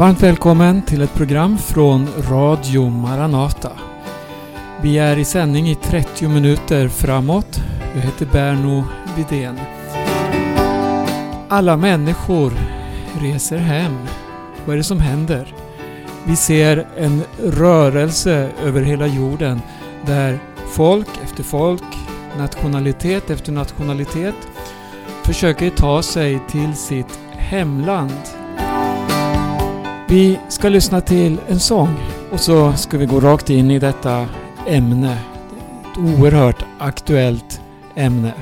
Varmt välkommen till ett program från Radio Maranata. Vi är i sändning i 30 minuter framåt. Jag heter Berno Vidén. Alla människor reser hem. Vad är det som händer? Vi ser en rörelse över hela jorden där folk efter folk, nationalitet efter nationalitet försöker ta sig till sitt hemland. Vi ska lyssna till en sång och så ska vi gå rakt in i detta ämne. Ett oerhört aktuellt ämne.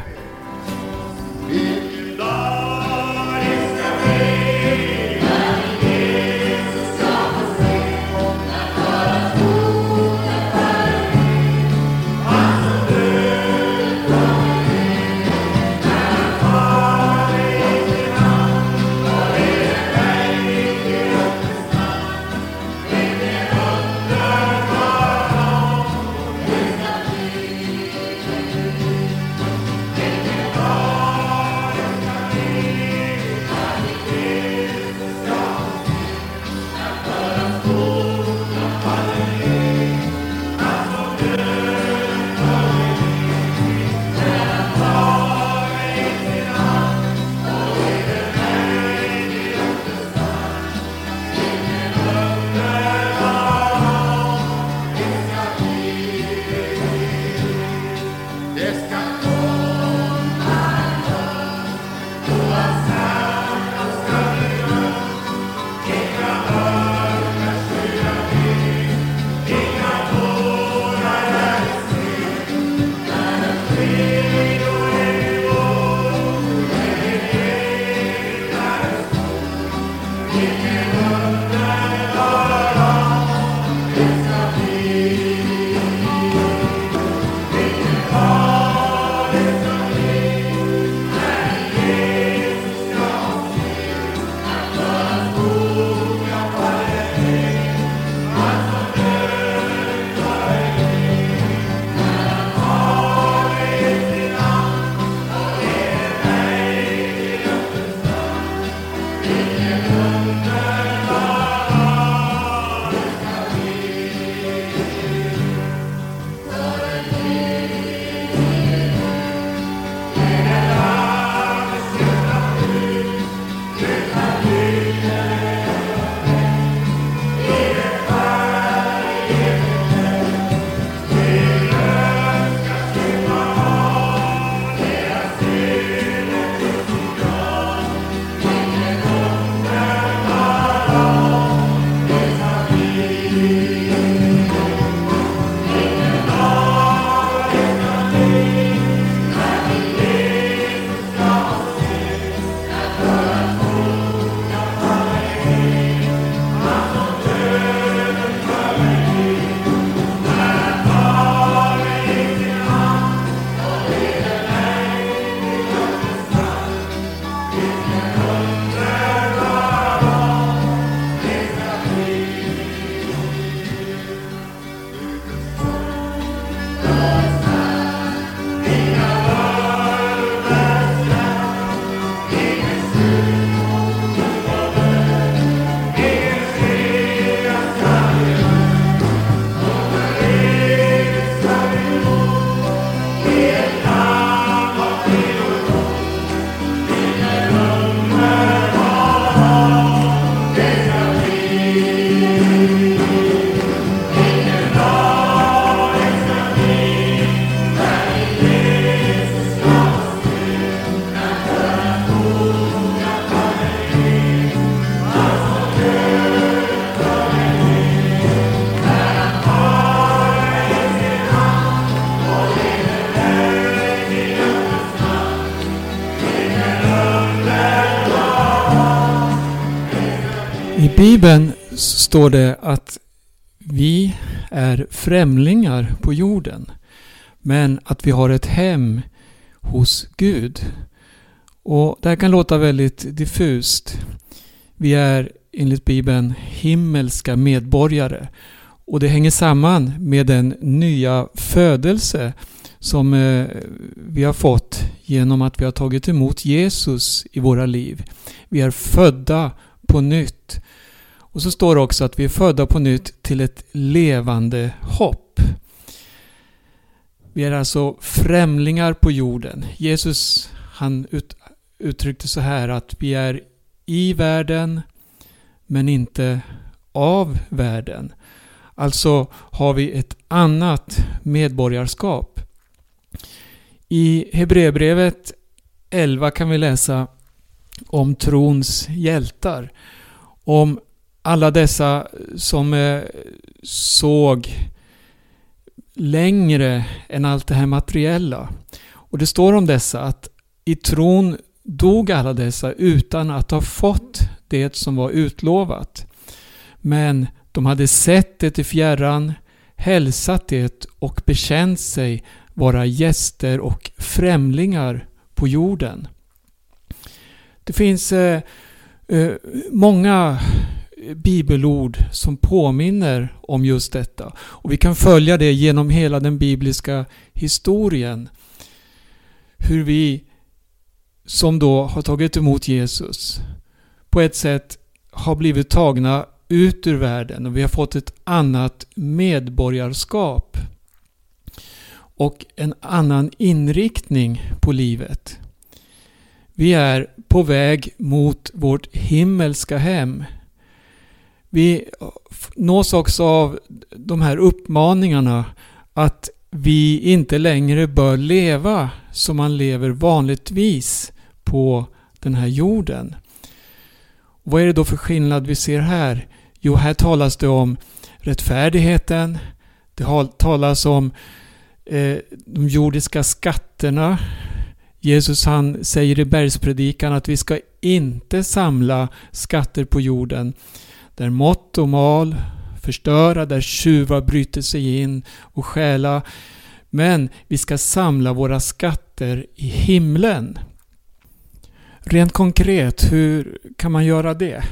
Står det att vi är främlingar på jorden. Men att vi har ett hem hos Gud. Och Det här kan låta väldigt diffust. Vi är enligt Bibeln himmelska medborgare. Och det hänger samman med den nya födelse som eh, vi har fått genom att vi har tagit emot Jesus i våra liv. Vi är födda på nytt. Och så står det också att vi är födda på nytt till ett levande hopp. Vi är alltså främlingar på jorden. Jesus han ut, uttryckte så här att vi är i världen men inte av världen. Alltså har vi ett annat medborgarskap. I Hebreerbrevet 11 kan vi läsa om trons hjältar. Om alla dessa som eh, såg längre än allt det här materiella. Och det står om dessa att i tron dog alla dessa utan att ha fått det som var utlovat. Men de hade sett det i fjärran, hälsat det och bekänt sig vara gäster och främlingar på jorden. Det finns eh, eh, många bibelord som påminner om just detta. Och vi kan följa det genom hela den bibliska historien. Hur vi som då har tagit emot Jesus på ett sätt har blivit tagna ut ur världen och vi har fått ett annat medborgarskap och en annan inriktning på livet. Vi är på väg mot vårt himmelska hem. Vi nås också av de här uppmaningarna att vi inte längre bör leva som man lever vanligtvis på den här jorden. Vad är det då för skillnad vi ser här? Jo, här talas det om rättfärdigheten. Det talas om eh, de jordiska skatterna. Jesus han säger i bergspredikan att vi ska inte samla skatter på jorden där mått och mal förstöra, där tjuvar bryter sig in och stjäla. Men vi ska samla våra skatter i himlen. Rent konkret, hur kan man göra det?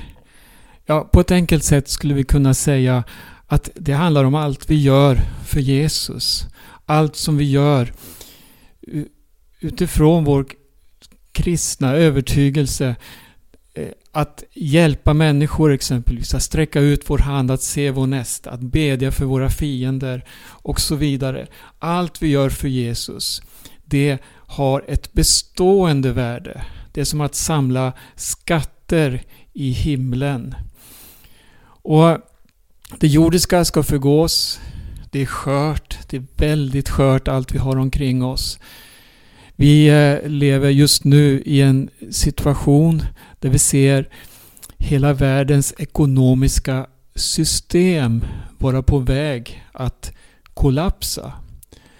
Ja, på ett enkelt sätt skulle vi kunna säga att det handlar om allt vi gör för Jesus. Allt som vi gör utifrån vår kristna övertygelse. Eh, att hjälpa människor exempelvis, att sträcka ut vår hand, att se vår nästa, att bedja för våra fiender och så vidare. Allt vi gör för Jesus, det har ett bestående värde. Det är som att samla skatter i himlen. Och Det jordiska ska förgås. Det är skört. Det är väldigt skört allt vi har omkring oss. Vi eh, lever just nu i en situation där vi ser hela världens ekonomiska system vara på väg att kollapsa.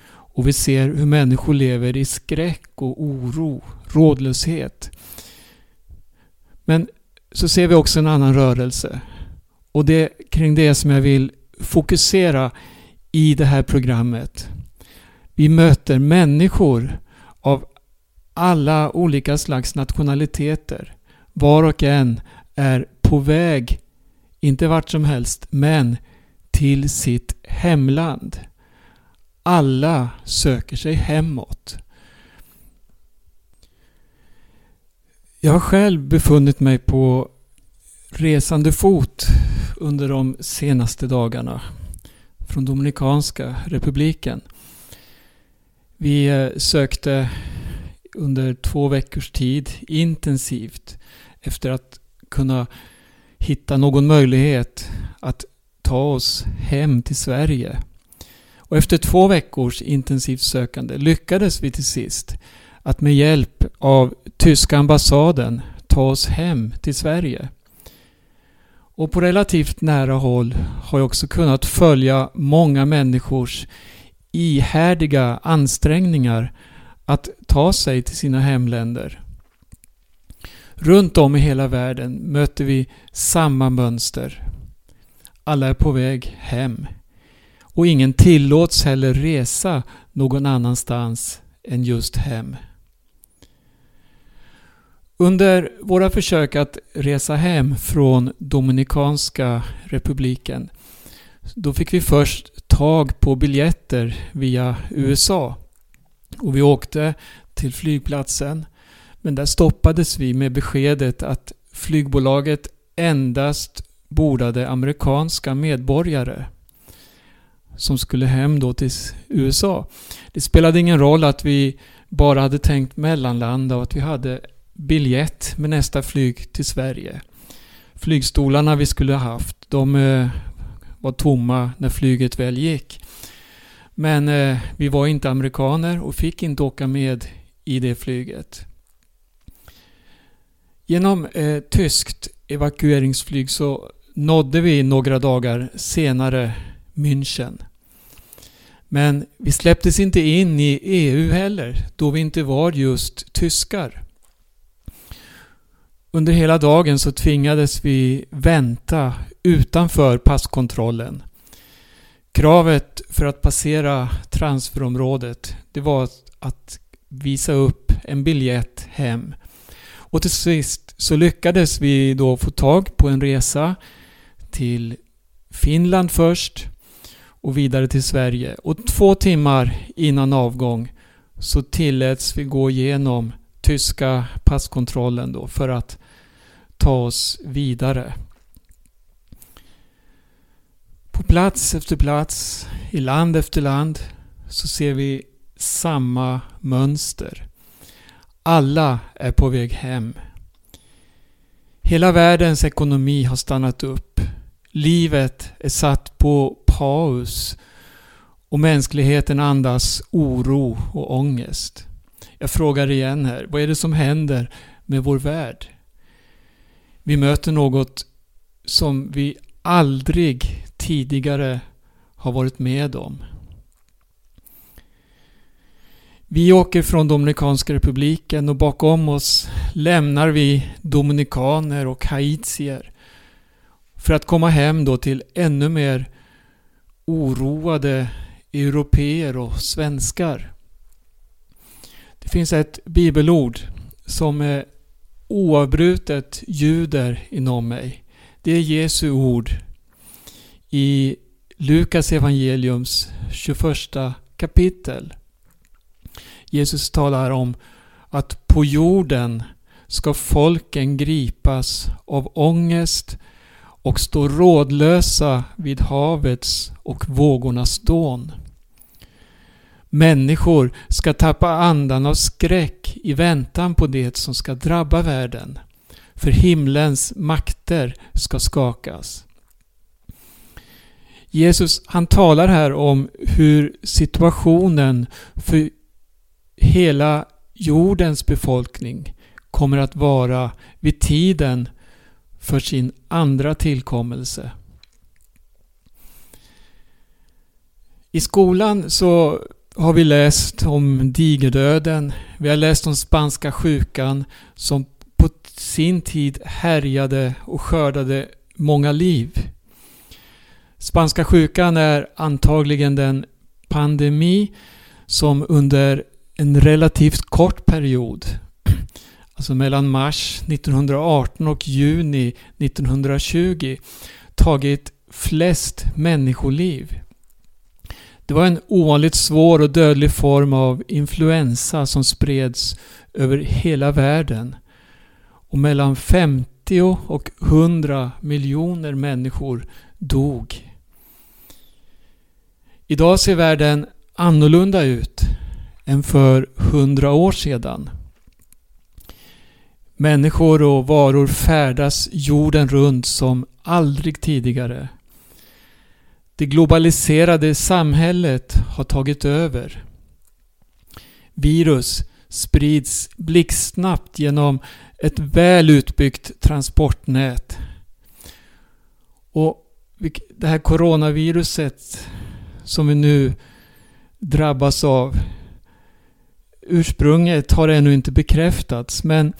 Och vi ser hur människor lever i skräck och oro, rådlöshet. Men så ser vi också en annan rörelse. Och det är kring det som jag vill fokusera i det här programmet. Vi möter människor av alla olika slags nationaliteter. Var och en är på väg, inte vart som helst, men till sitt hemland. Alla söker sig hemåt. Jag har själv befunnit mig på resande fot under de senaste dagarna från Dominikanska republiken. Vi eh, sökte under två veckors tid intensivt efter att kunna hitta någon möjlighet att ta oss hem till Sverige. Och efter två veckors intensivt sökande lyckades vi till sist att med hjälp av tyska ambassaden ta oss hem till Sverige. Och på relativt nära håll har jag också kunnat följa många människors ihärdiga ansträngningar att ta sig till sina hemländer. Runt om i hela världen möter vi samma mönster. Alla är på väg hem. Och ingen tillåts heller resa någon annanstans än just hem. Under våra försök att resa hem från Dominikanska republiken då fick vi först tag på biljetter via USA. Och vi åkte till flygplatsen men där stoppades vi med beskedet att flygbolaget endast bordade amerikanska medborgare som skulle hem då till USA. Det spelade ingen roll att vi bara hade tänkt mellanlanda och att vi hade biljett med nästa flyg till Sverige. Flygstolarna vi skulle ha haft, de eh, var tomma när flyget väl gick. Men eh, vi var inte amerikaner och fick inte åka med i det flyget. Genom eh, tyskt evakueringsflyg så nådde vi några dagar senare München. Men vi släpptes inte in i EU heller, då vi inte var just tyskar. Under hela dagen så tvingades vi vänta utanför passkontrollen. Kravet för att passera transferområdet det var att visa upp en biljett hem. Och till sist så lyckades vi då få tag på en resa till Finland först och vidare till Sverige. Och två timmar innan avgång så tilläts vi gå igenom tyska passkontrollen då för att ta oss vidare. På plats efter plats, i land efter land, så ser vi samma mönster. Alla är på väg hem. Hela världens ekonomi har stannat upp. Livet är satt på paus och mänskligheten andas oro och ångest. Jag frågar igen här, vad är det som händer med vår värld? Vi möter något som vi aldrig tidigare har varit med om. Vi åker från Dominikanska republiken och bakom oss lämnar vi dominikaner och haitier för att komma hem då till ännu mer oroade europeer och svenskar. Det finns ett bibelord som är oavbrutet ljuder inom mig. Det är Jesu ord i Lukas evangeliums 21 kapitel. Jesus talar om att på jorden ska folken gripas av ångest och stå rådlösa vid havets och vågornas dån. Människor ska tappa andan av skräck i väntan på det som ska drabba världen. För himlens makter ska skakas. Jesus han talar här om hur situationen för hela jordens befolkning kommer att vara vid tiden för sin andra tillkommelse. I skolan så har vi läst om digerdöden. Vi har läst om spanska sjukan som på sin tid härjade och skördade många liv. Spanska sjukan är antagligen den pandemi som under en relativt kort period, alltså mellan mars 1918 och juni 1920, tagit flest människoliv. Det var en ovanligt svår och dödlig form av influensa som spreds över hela världen. Och mellan 50 och 100 miljoner människor dog. Idag ser världen annorlunda ut än för 100 år sedan. Människor och varor färdas jorden runt som aldrig tidigare. Det globaliserade samhället har tagit över. Virus sprids blixtsnabbt genom ett väl utbyggt transportnät. Och det här coronaviruset som vi nu drabbas av ursprunget har ännu inte bekräftats men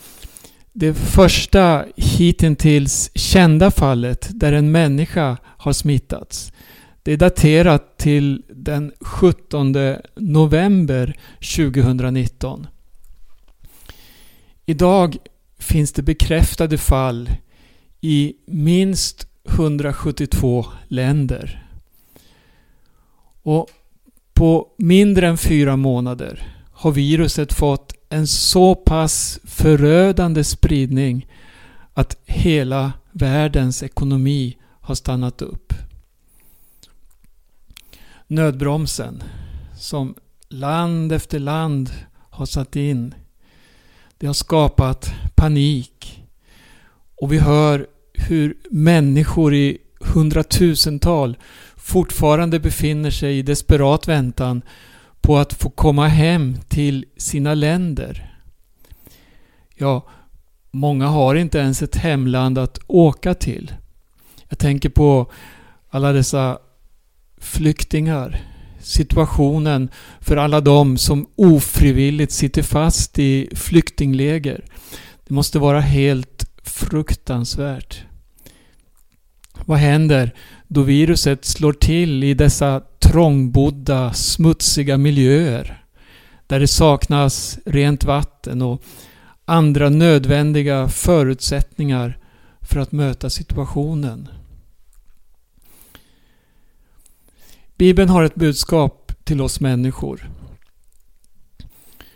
det första hittills kända fallet där en människa har smittats det är daterat till den 17 november 2019. Idag finns det bekräftade fall i minst 172 länder. Och på mindre än fyra månader har viruset fått en så pass förödande spridning att hela världens ekonomi har stannat upp. Nödbromsen som land efter land har satt in. Det har skapat panik. Och vi hör hur människor i hundratusental fortfarande befinner sig i desperat väntan på att få komma hem till sina länder. Ja, många har inte ens ett hemland att åka till. Jag tänker på alla dessa flyktingar. Situationen för alla de som ofrivilligt sitter fast i flyktingläger. Det måste vara helt fruktansvärt. Vad händer då viruset slår till i dessa trångbodda, smutsiga miljöer? Där det saknas rent vatten och andra nödvändiga förutsättningar för att möta situationen. Bibeln har ett budskap till oss människor.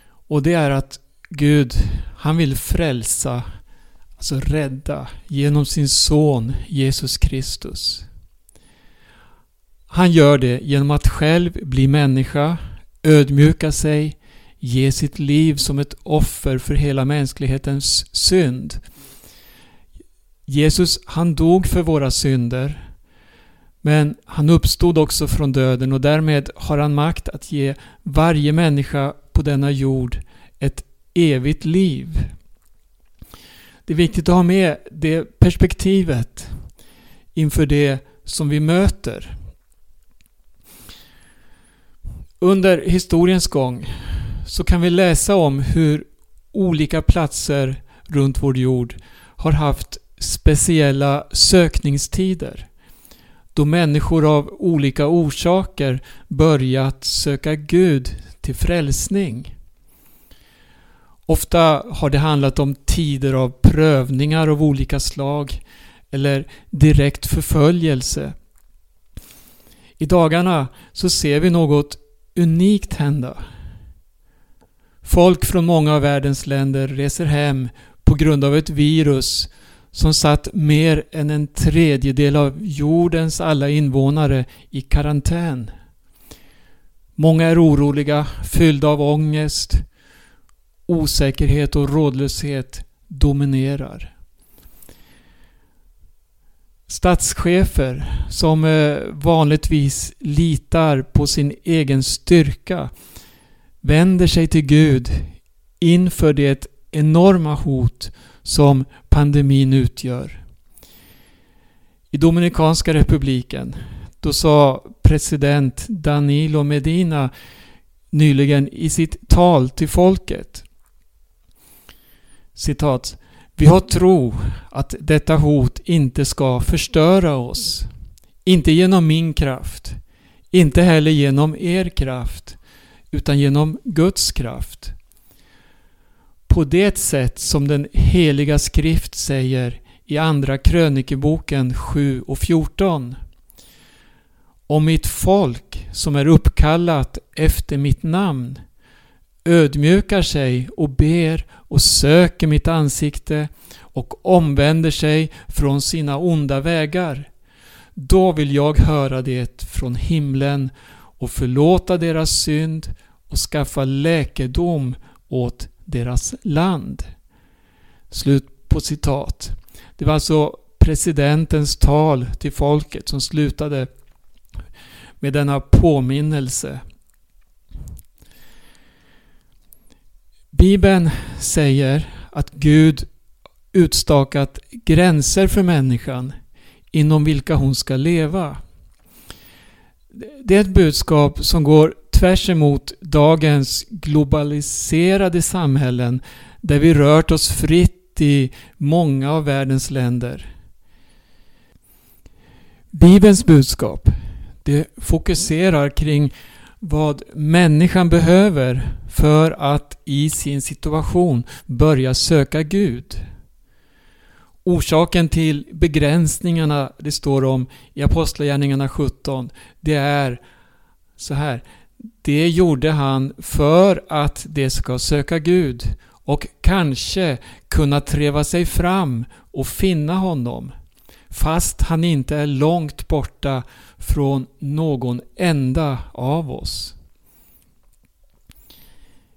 Och det är att Gud, han vill frälsa, alltså rädda, genom sin son Jesus Kristus. Han gör det genom att själv bli människa, ödmjuka sig, ge sitt liv som ett offer för hela mänsklighetens synd. Jesus, han dog för våra synder. Men han uppstod också från döden och därmed har han makt att ge varje människa på denna jord ett evigt liv. Det är viktigt att ha med det perspektivet inför det som vi möter. Under historiens gång så kan vi läsa om hur olika platser runt vår jord har haft speciella sökningstider. Då människor av olika orsaker börjat söka Gud till frälsning. Ofta har det handlat om tider av prövningar av olika slag eller direkt förföljelse. I dagarna så ser vi något unikt hända. Folk från många av världens länder reser hem på grund av ett virus som satt mer än en tredjedel av jordens alla invånare i karantän. Många är oroliga, fyllda av ångest. Osäkerhet och rådlöshet dominerar. Statschefer som eh, vanligtvis litar på sin egen styrka vänder sig till Gud inför det enorma hot som pandemin utgör. I Dominikanska republiken då sa president Danilo Medina nyligen i sitt tal till folket citat vi har tro att detta hot inte ska förstöra oss. Inte genom min kraft. Inte heller genom er kraft utan genom Guds kraft. På det sätt som den heliga skrift säger i Andra krönikeboken 7 och 14. Om mitt folk som är uppkallat efter mitt namn ödmjukar sig och ber och söker mitt ansikte och omvänder sig från sina onda vägar. Då vill jag höra det från himlen och förlåta deras synd och skaffa läkedom åt deras land. Slut på citat. Det var alltså presidentens tal till folket som slutade med denna påminnelse. Bibeln säger att Gud utstakat gränser för människan inom vilka hon ska leva. Det är ett budskap som går tvärs emot dagens globaliserade samhällen där vi rört oss fritt i många av världens länder. Bibelns budskap det fokuserar kring vad människan behöver för att i sin situation börja söka Gud. Orsaken till begränsningarna det står om i Apostlagärningarna 17 det är så här. Det gjorde han för att det ska söka Gud och kanske kunna treva sig fram och finna honom fast han inte är långt borta från någon enda av oss.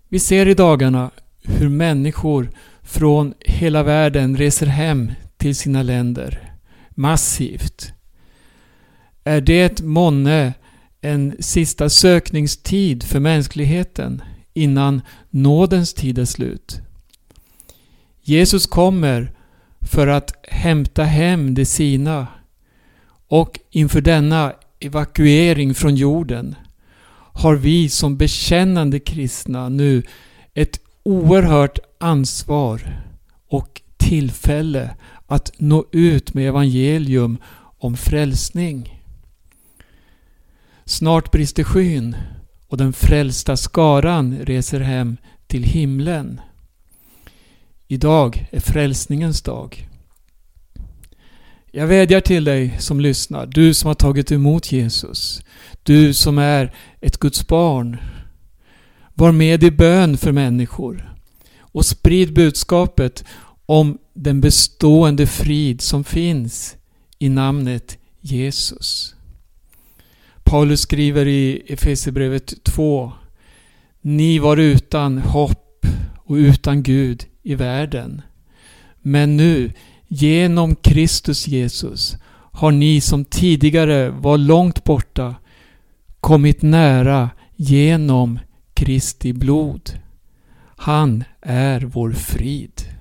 Vi ser i dagarna hur människor från hela världen reser hem till sina länder massivt. Är det månne en sista sökningstid för mänskligheten innan nådens tid är slut? Jesus kommer för att hämta hem de sina och inför denna evakuering från jorden har vi som bekännande kristna nu ett oerhört ansvar och tillfälle att nå ut med evangelium om frälsning. Snart brister skyn och den frälsta skaran reser hem till himlen. Idag är frälsningens dag. Jag vädjar till dig som lyssnar, du som har tagit emot Jesus, du som är ett Guds barn. Var med i bön för människor och sprid budskapet om den bestående frid som finns i namnet Jesus. Paulus skriver i Efesierbrevet 2 Ni var utan hopp och utan Gud i världen. Men nu, genom Kristus Jesus, har ni som tidigare var långt borta kommit nära genom Kristi blod. Han är vår frid.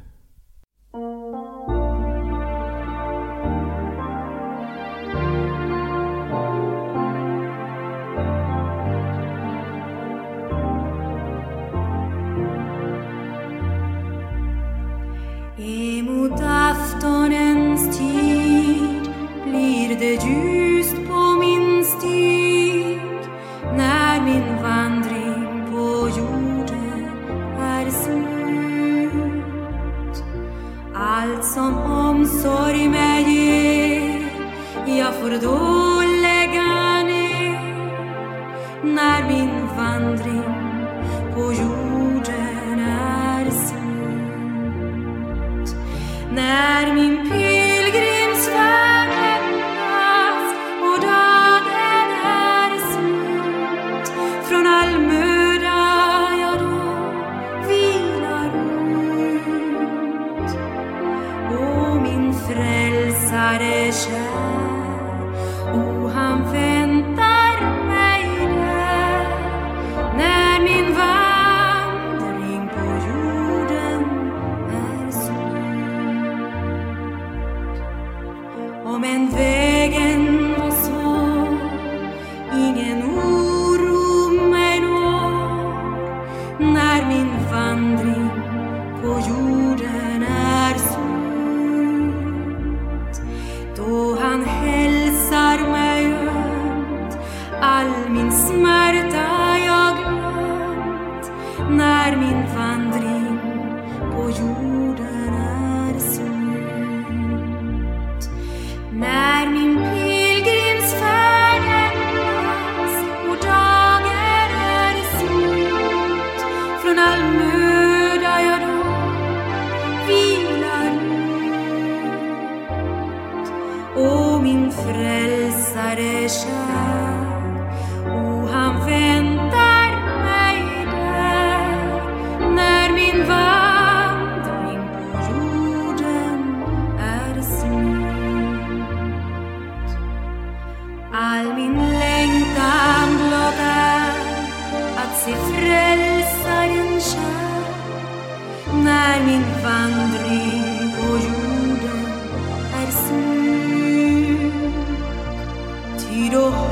När min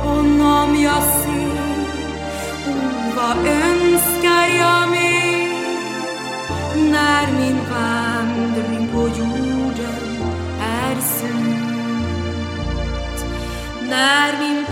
honom jag ser, o vad önskar jag mer när min vandring på jorden är slut. När min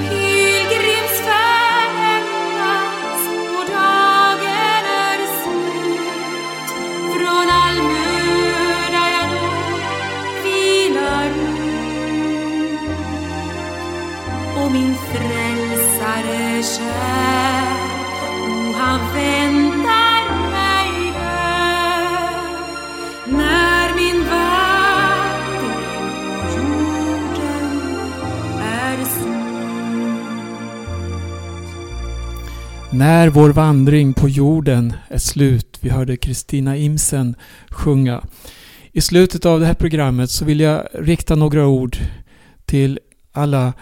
När vår vandring på jorden är slut. Vi hörde Kristina Imsen sjunga. I slutet av det här programmet så vill jag rikta några ord till alla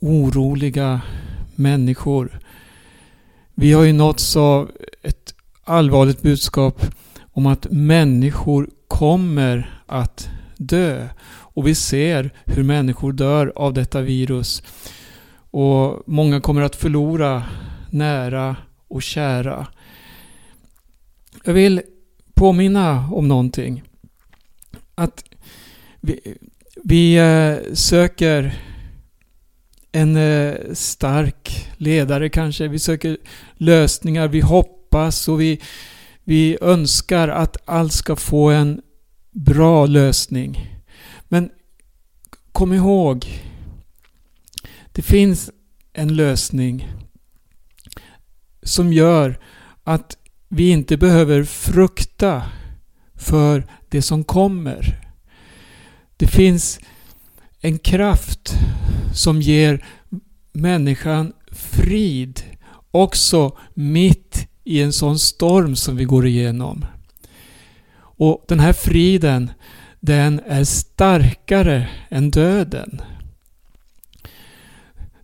oroliga människor. Vi har ju nåtts av ett allvarligt budskap om att människor kommer att dö. Och vi ser hur människor dör av detta virus. Och många kommer att förlora nära och kära. Jag vill påminna om någonting. Att vi, vi eh, söker en eh, stark ledare kanske. Vi söker lösningar. Vi hoppas och vi, vi önskar att allt ska få en bra lösning. Men kom ihåg, det finns en lösning som gör att vi inte behöver frukta för det som kommer. Det finns en kraft som ger människan frid också mitt i en sån storm som vi går igenom. Och den här friden, den är starkare än döden.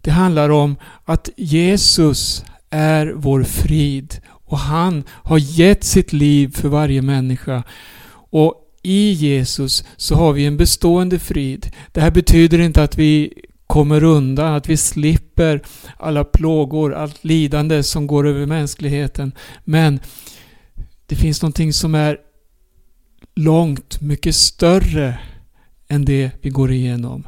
Det handlar om att Jesus är vår frid och han har gett sitt liv för varje människa. Och i Jesus så har vi en bestående frid. Det här betyder inte att vi kommer undan, att vi slipper alla plågor, allt lidande som går över mänskligheten. Men det finns någonting som är långt mycket större än det vi går igenom.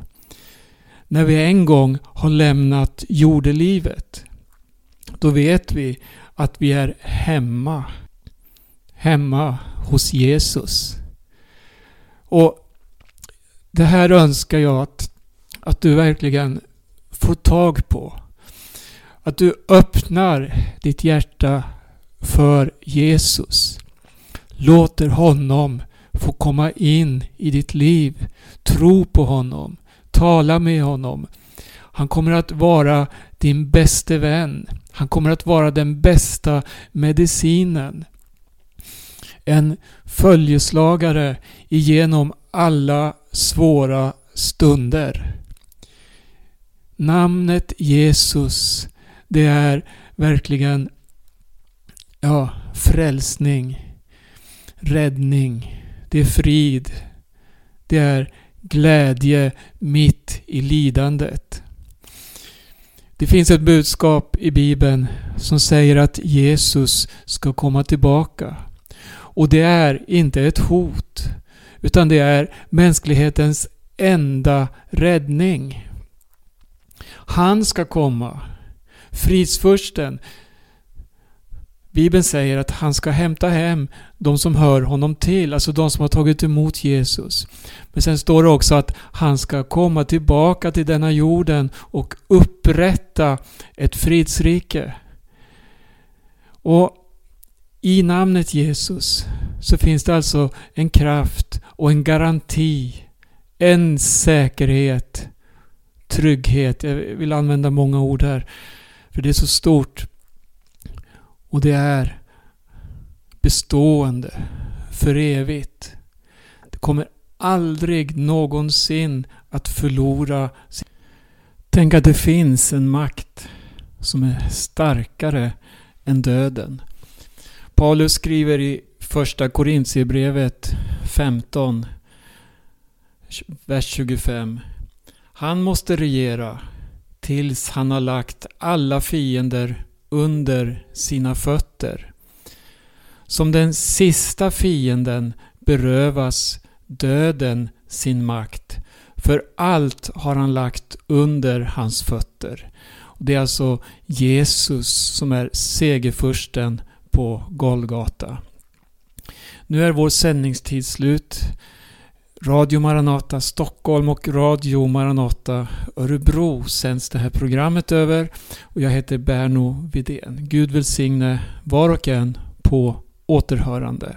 När vi en gång har lämnat jordelivet, då vet vi att vi är hemma. Hemma hos Jesus. Och det här önskar jag att, att du verkligen får tag på. Att du öppnar ditt hjärta för Jesus. Låter honom få komma in i ditt liv. Tro på honom. Tala med honom. Han kommer att vara din bäste vän. Han kommer att vara den bästa medicinen. En följeslagare igenom alla svåra stunder. Namnet Jesus, det är verkligen ja, frälsning, räddning, det är frid, det är glädje mitt i lidandet. Det finns ett budskap i Bibeln som säger att Jesus ska komma tillbaka. Och det är inte ett hot, utan det är mänsklighetens enda räddning. Han ska komma. Fridsfursten. Bibeln säger att han ska hämta hem de som hör honom till, alltså de som har tagit emot Jesus. Men sen står det också att han ska komma tillbaka till denna jorden och upprätta ett fridsrike. Och i namnet Jesus så finns det alltså en kraft och en garanti, en säkerhet, trygghet. Jag vill använda många ord här, för det är så stort. Och det är bestående, för evigt. Det kommer aldrig någonsin att förlora. Tänk att det finns en makt som är starkare än döden. Paulus skriver i första Korintierbrevet 15, vers 25. Han måste regera tills han har lagt alla fiender under sina fötter. Som den sista fienden berövas döden sin makt. För allt har han lagt under hans fötter. Det är alltså Jesus som är segerfursten på Golgata. Nu är vår sändningstid slut. Radio Maranata Stockholm och Radio Maranata Örebro sänds det här programmet över. Och jag heter Berno Vidén. Gud välsigne var och en på återhörande.